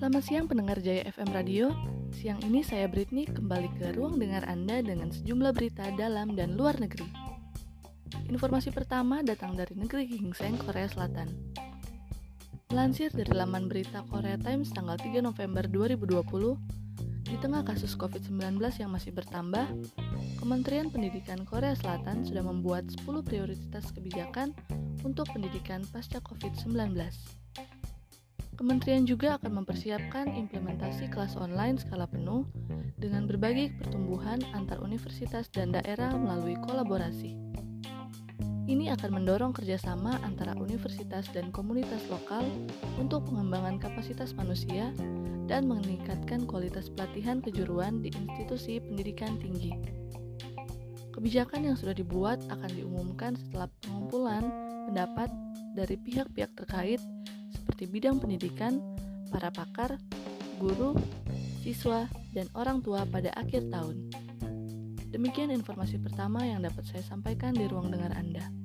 Selamat siang pendengar Jaya FM Radio. Siang ini saya Britney kembali ke ruang dengar Anda dengan sejumlah berita dalam dan luar negeri. Informasi pertama datang dari negeri Gingseng, Korea Selatan. Melansir dari laman berita Korea Times tanggal 3 November 2020, di tengah kasus COVID-19 yang masih bertambah, Kementerian Pendidikan Korea Selatan sudah membuat 10 prioritas kebijakan untuk pendidikan pasca COVID-19. Kementerian juga akan mempersiapkan implementasi kelas online skala penuh dengan berbagi pertumbuhan antar universitas dan daerah melalui kolaborasi. Ini akan mendorong kerjasama antara universitas dan komunitas lokal untuk pengembangan kapasitas manusia dan meningkatkan kualitas pelatihan kejuruan di institusi pendidikan tinggi. Kebijakan yang sudah dibuat akan diumumkan setelah pengumpulan pendapat dari pihak-pihak terkait seperti bidang pendidikan, para pakar, guru, siswa, dan orang tua pada akhir tahun. Demikian informasi pertama yang dapat saya sampaikan di ruang dengar Anda.